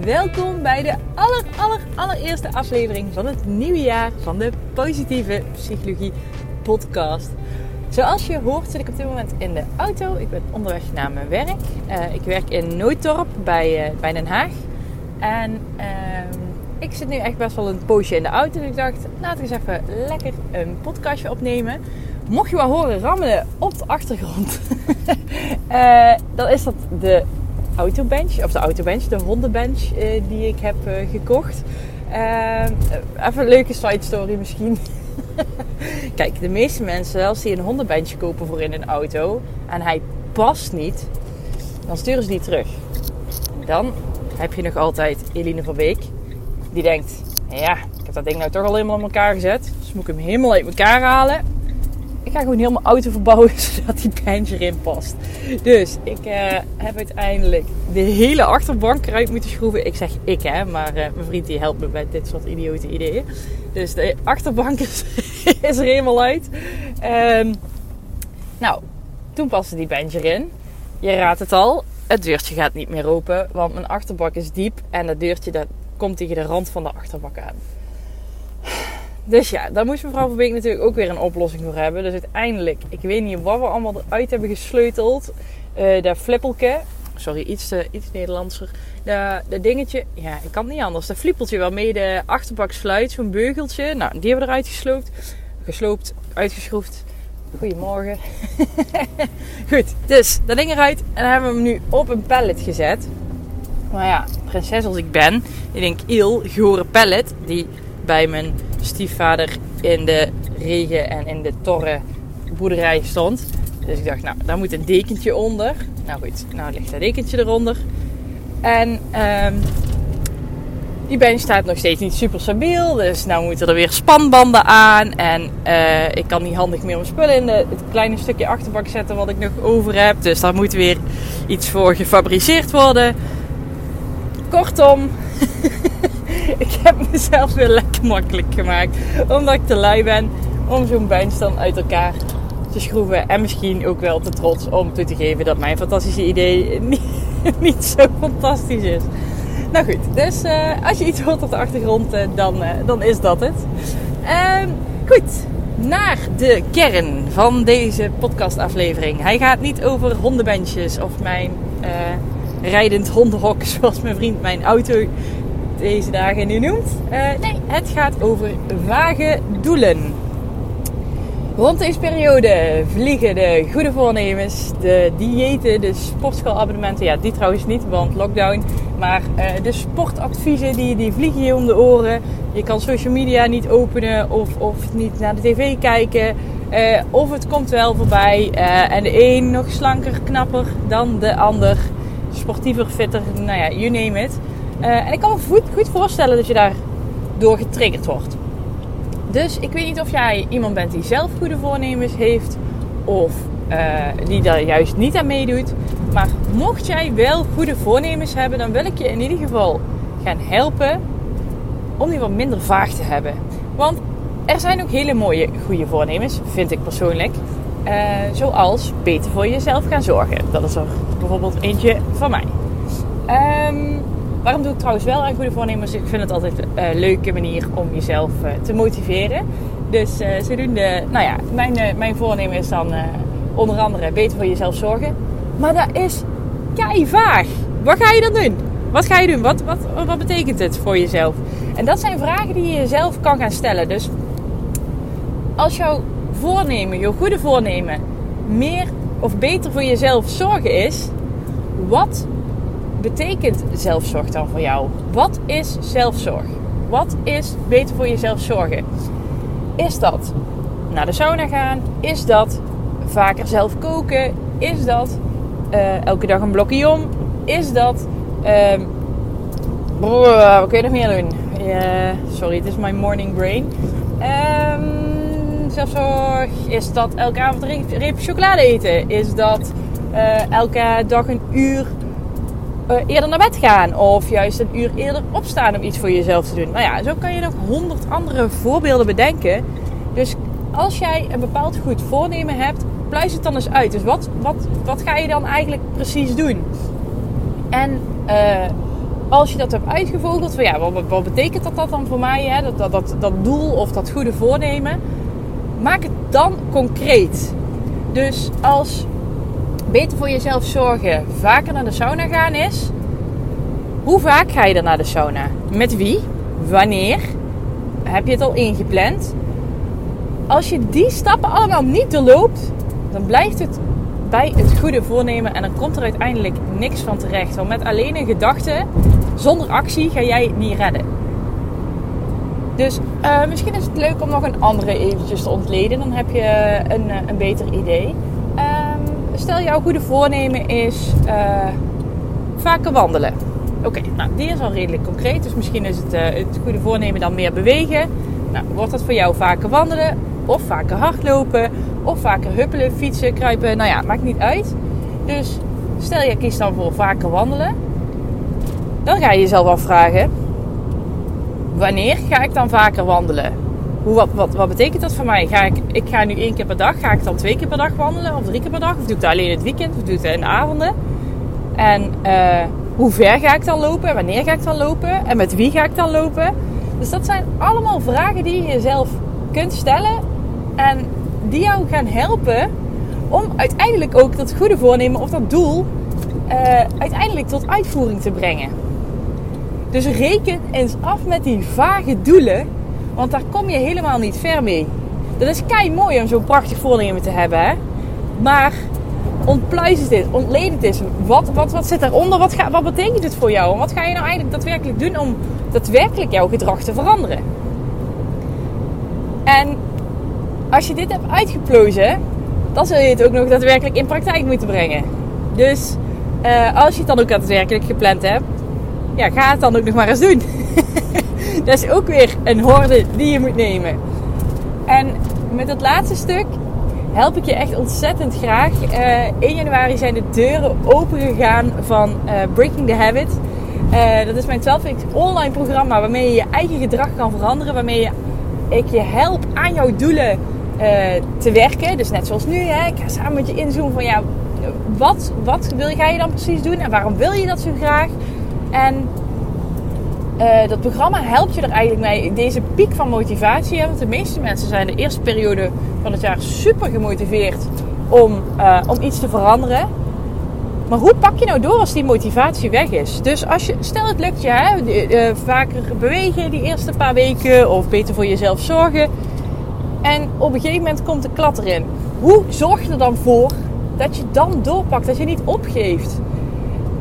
Welkom bij de aller, aller, allereerste aflevering van het nieuwe jaar van de Positieve Psychologie Podcast. Zoals je hoort zit ik op dit moment in de auto. Ik ben onderweg naar mijn werk. Uh, ik werk in Nooddorp bij, uh, bij Den Haag. En uh, ik zit nu echt best wel een poosje in de auto. Dus ik dacht, laten we eens even lekker een podcastje opnemen. Mocht je wel horen rammelen op de achtergrond, uh, dan is dat de autobench, of de autobench, de hondenbench uh, die ik heb uh, gekocht. even een leuke side story misschien. Kijk, de meeste mensen, als die een hondenbench kopen voor in een auto en hij past niet, dan sturen ze die terug. Dan heb je nog altijd Eline van Beek, die denkt: ja, ik heb dat ding nou toch al helemaal in elkaar gezet, dus moet ik hem helemaal uit elkaar halen ga gewoon mijn auto verbouwen zodat die bench erin past. Dus ik uh, heb uiteindelijk de hele achterbank eruit moeten schroeven. Ik zeg ik hè, maar uh, mijn vriend die helpt me bij dit soort idiote ideeën. Dus de achterbank is, er helemaal uit. Um, nou, toen paste die bench erin. Je raadt het al, het deurtje gaat niet meer open, want mijn achterbak is diep en dat deurtje dat komt tegen de rand van de achterbak aan. Dus ja, daar moest mevrouw van Beek natuurlijk ook weer een oplossing voor hebben. Dus uiteindelijk, ik weet niet wat we allemaal eruit hebben gesleuteld. Uh, dat flippelke, sorry, iets, te, iets Nederlandser. Dat dingetje, ja, ik kan het niet anders. Dat flippeltje waarmee de achterbak sluit, zo'n beugeltje. Nou, die hebben we eruit gesloopt. Gesloopt, uitgeschroefd. Goedemorgen. Goed, dus dat ding eruit. En dan hebben we hem nu op een pallet gezet. Maar ja, prinses als ik ben, ik denk, il, gore pallet, die bij mijn stiefvader in de regen en in de torre boerderij stond. Dus ik dacht, nou, daar moet een dekentje onder. Nou goed, nou ligt dat dekentje eronder. En um, die bench staat nog steeds niet super stabiel. Dus nou moeten er weer spanbanden aan. En uh, ik kan niet handig meer mijn spullen in de, het kleine stukje achterbak zetten wat ik nog over heb. Dus daar moet weer iets voor gefabriceerd worden. Kortom, ik heb mezelf weer lekker makkelijk gemaakt. Omdat ik te lui ben om zo'n dan uit elkaar te schroeven. En misschien ook wel te trots om toe te geven dat mijn fantastische idee niet, zo fantastisch is. Nou goed, dus uh, als je iets hoort op de achtergrond, uh, dan, uh, dan is dat het. Ehm, goed, naar de kern van deze podcastaflevering. Hij gaat niet over hondenbenches of mijn rijdend hondenhok, zoals mijn vriend mijn auto deze dagen nu noemt. Uh, nee, het gaat over vage doelen. Rond deze periode vliegen de goede voornemens, de diëten, de sportschoolabonnementen. Ja, die trouwens niet, want lockdown. Maar uh, de sportadviezen, die, die vliegen je om de oren. Je kan social media niet openen of, of niet naar de tv kijken. Uh, of het komt wel voorbij. en de een nog slanker, knapper dan de ander. Sportiever, fitter, nou ja, you name it. Uh, en ik kan me goed, goed voorstellen dat je daar door getriggerd wordt. Dus ik weet niet of jij iemand bent die zelf goede voornemens heeft of uh, die daar juist niet aan meedoet. Maar mocht jij wel goede voornemens hebben, dan wil ik je in ieder geval gaan helpen om die wat minder vaag te hebben. Want er zijn ook hele mooie goede voornemens, vind ik persoonlijk. Uh, zoals beter voor jezelf gaan zorgen. Dat is er bijvoorbeeld eentje van mij. Um, Waarom doe ik trouwens wel aan goede voornemens? Ik vind het altijd een uh, leuke manier om jezelf uh, te motiveren. Dus uh, zodoende, nou ja, mijn, mijn voornemen is dan onder andere beter voor jezelf zorgen. Maar dat is kei vaag. Wat ga je dan doen? Wat ga je doen? Wat, wat, wat betekent het voor jezelf? En dat zijn vragen die je jezelf kan gaan stellen. Dus als jouw voornemen, jouw goede voornemen, meer of beter voor jezelf zorgen is, wat betekent zelfzorg dan voor jou? Wat is zelfzorg? Wat is beter voor jezelf zorgen? Is dat naar de sauna gaan? Is dat vaker zelf koken? Is dat uh, elke dag een blokje om? Is dat. Uh, wat kun je nog meer doen? Sorry, het is my morning brain. Um, zelfzorg? Is dat elke avond een reep chocolade eten? Is dat uh, elke dag een uur uh, eerder naar bed gaan? Of juist een uur eerder opstaan om iets voor jezelf te doen? Nou ja, zo kan je nog honderd andere voorbeelden bedenken. Dus als jij een bepaald goed voornemen hebt, pluis het dan eens uit. Dus wat, wat, wat ga je dan eigenlijk precies doen? En uh, als je dat hebt uitgevogeld, van ja, wat, wat betekent dat, dat dan voor mij? Hè? Dat, dat, dat doel of dat goede voornemen. Maak het dan concreet. Dus als beter voor jezelf zorgen vaker naar de sauna gaan is, hoe vaak ga je dan naar de sauna? Met wie? Wanneer? Heb je het al ingepland? Als je die stappen allemaal niet doorloopt, dan blijft het bij het goede voornemen en dan komt er uiteindelijk niks van terecht. Want met alleen een gedachte, zonder actie, ga jij het niet redden. Dus uh, misschien is het leuk om nog een andere eventjes te ontleden. Dan heb je een, eh, een beter idee. Stel jouw goede voornemen is uh, vaker wandelen. Oké, nou die is al redelijk concreet. Dus misschien is het, uh, het goede voornemen dan meer bewegen. Nou, wordt dat voor jou vaker wandelen? Of vaker hardlopen? Of vaker huppelen, fietsen, kruipen. Nou ja, maakt niet uit. Dus stel je kiest dan voor vaker wandelen. Dan ga je jezelf afvragen: wanneer ga ik dan vaker wandelen? Hoe, wat, wat, wat betekent dat voor mij? Ga ik, ik ga nu één keer per dag. Ga ik dan twee keer per dag wandelen? Of drie keer per dag? Of doe ik dat alleen het weekend? Of doe ik dat in de avonden? En uh, hoe ver ga ik dan lopen? Wanneer ga ik dan lopen? En met wie ga ik dan lopen? Dus dat zijn allemaal vragen die je jezelf kunt stellen. En die jou gaan helpen om uiteindelijk ook dat goede voornemen of dat doel uh, uiteindelijk tot uitvoering te brengen. Dus reken eens af met die vage doelen, want daar kom je helemaal niet ver mee. Dat is kei mooi om zo'n prachtig voornemen te hebben, hè? maar ontpluis het eens, ontleed het eens. Wat, wat, wat zit daaronder? Wat, wat betekent het voor jou? En wat ga je nou eigenlijk daadwerkelijk doen om daadwerkelijk jouw gedrag te veranderen? En als je dit hebt uitgeplozen, dan zul je het ook nog daadwerkelijk in praktijk moeten brengen. Dus uh, als je het dan ook daadwerkelijk gepland hebt, ja, ga het dan ook nog maar eens doen. dat is ook weer een horde die je moet nemen. En met het laatste stuk help ik je echt ontzettend graag. Uh, 1 januari zijn de deuren open gegaan van uh, Breaking the Habit. Uh, dat is mijn 12 weeks online programma waarmee je je eigen gedrag kan veranderen. Waarmee je, ik je help aan jouw doelen te werken. Dus net zoals nu, hè, ik ga samen met je inzoomen van ja, wat, wat wil, ga je dan precies doen en waarom wil je dat zo graag? En uh, dat programma helpt je er eigenlijk mee. Deze piek van motivatie. Want de meeste mensen zijn de eerste periode van het jaar super gemotiveerd om, uh, om iets te veranderen. Maar hoe pak je nou door als die motivatie weg is? Dus als je, stel het lukt je, uh, vaker bewegen die eerste paar weken of beter voor jezelf zorgen. En op een gegeven moment komt de klad erin. Hoe zorg je er dan voor dat je dan doorpakt, dat je niet opgeeft?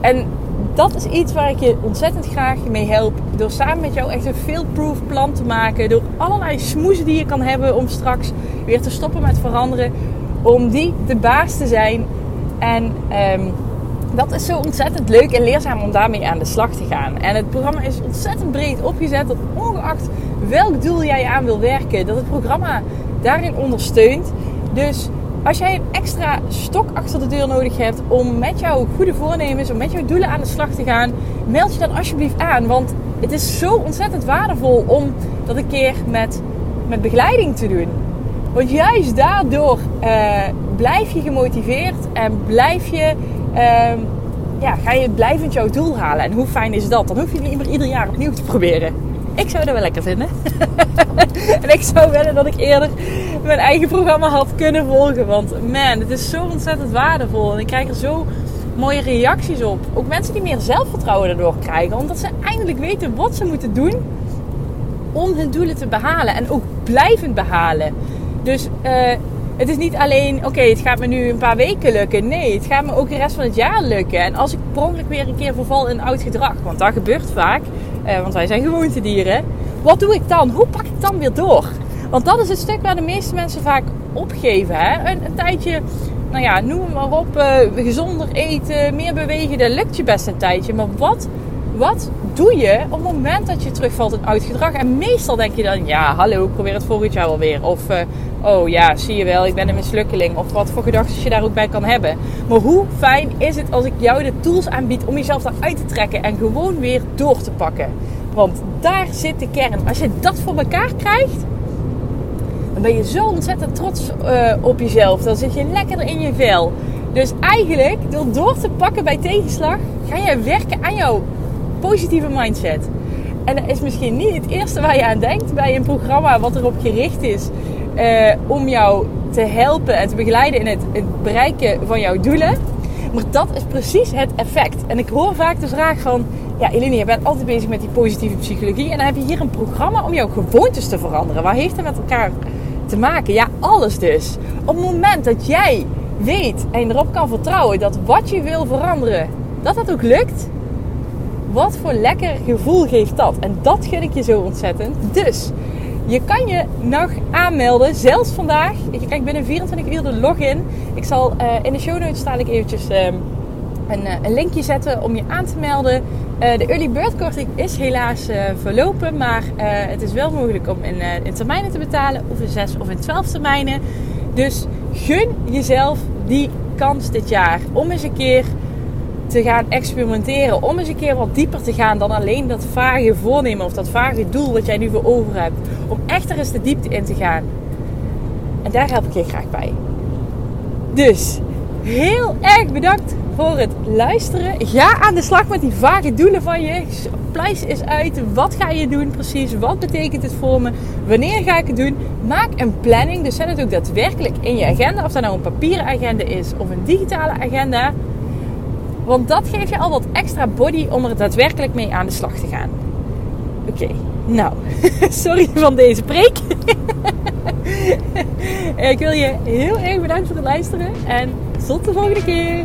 En dat is iets waar ik je ontzettend graag mee help. Door samen met jou echt een fail-proof plan te maken. Door allerlei smoezen die je kan hebben om straks weer te stoppen met veranderen. Om die de baas te zijn. En um, dat is zo ontzettend leuk en leerzaam om daarmee aan de slag te gaan. En het programma is ontzettend breed opgezet. Dat ongeacht welk doel jij aan wil werken, dat het programma daarin ondersteunt. Dus als jij een extra stok achter de deur nodig hebt om met jouw goede voornemens, om met jouw doelen aan de slag te gaan, meld je dan alsjeblieft aan. Want het is zo ontzettend waardevol om dat een keer met, met begeleiding te doen. Want juist daardoor uh, blijf je gemotiveerd en blijf je, uh, ja, ga je blijvend jouw doel halen. En hoe fijn is dat? Dan hoef je niet meer ieder jaar opnieuw te proberen. Ik zou dat wel lekker vinden. en ik zou willen dat ik eerder mijn eigen programma had kunnen volgen. Want man, het is zo ontzettend waardevol. En ik krijg er zo mooie reacties op. Ook mensen die meer zelfvertrouwen erdoor krijgen. Omdat ze eindelijk weten wat ze moeten doen om hun doelen te behalen. En ook blijvend behalen. Dus uh, het is niet alleen, oké, het gaat me nu een paar weken lukken. Nee, het gaat me ook de rest van het jaar lukken. En als ik per weer een keer verval in oud gedrag, want dat gebeurt vaak, uh, want wij zijn gewoontedieren. Wat doe ik dan? Hoe pak ik dan weer door? Want dat is het stuk waar de meeste mensen vaak opgeven. Hè? Een, een tijdje, nou ja, noem maar op, uh, gezonder eten, meer bewegen, dat lukt je best een tijdje. Maar wat Wat doe je op het moment dat je terugvalt in oud gedrag? En meestal denk je dan, ja, hallo, probeer het volgend jaar wel weer. Of, uh, oh ja, zie je wel, ik ben een mislukkeling. Of wat voor gedachten je daar ook bij kan hebben. Maar hoe fijn is het als ik jou de tools aanbied om jezelf eruit te trekken en gewoon weer door te pakken? Want daar zit de kern. Als je dat voor elkaar krijgt, ben je zo ontzettend trots uh, op jezelf. Dan zit je lekker in je vel. Dus eigenlijk, door door te pakken bij tegenslag, ga je werken aan jouw positieve mindset. En dat is misschien niet het eerste waar je aan denkt bij een programma wat erop gericht is uh, om jou te helpen en te begeleiden in het, het bereiken van jouw doelen. Maar dat is precies het effect. En ik hoor vaak de vraag van... Ja, Eline, je bent altijd bezig met die positieve psychologie. En dan heb je hier een programma om jouw gewoontes te veranderen. Waar heeft het met elkaar maken? Ja, alles dus. Op het moment dat jij weet en erop kan vertrouwen dat wat je wil veranderen, dat dat ook lukt. Wat voor lekker gevoel geeft dat? En dat gun ik je zo ontzettend. Dus je kan je nog aanmelden, zelfs vandaag. Je krijgt binnen 24 uur de login. Ik zal uh, in de show notes ik eventjes uh, een, uh, een, linkje zetten om je aan te melden. De early bird korting is helaas verlopen, maar het is wel mogelijk om in, in termijnen te betalen, of in 6 of in 12 termijnen. Dus gun jezelf die kans dit jaar om eens een keer te gaan experimenteren. Om eens een keer wat dieper te gaan dan alleen dat vage voornemen of dat vage doel wat jij nu voor over hebt. Om echt er eens de diepte in te gaan. En daar help ik je graag bij. Dus heel erg bedankt voor het luisteren. Ga aan de slag met die vage doelen van je. Pleis is uit. Wat ga je doen precies? Wat betekent het voor me? Wanneer ga ik het doen? Maak een planning. Dus zet het ook daadwerkelijk in je agenda. Of dat nou een papieren agenda is of een digitale agenda. Want dat geeft je al wat extra body om er daadwerkelijk mee aan de slag te gaan. Oké, nou, sorry van deze preek. ik wil je heel erg bedanken voor het luisteren en tot de volgende keer.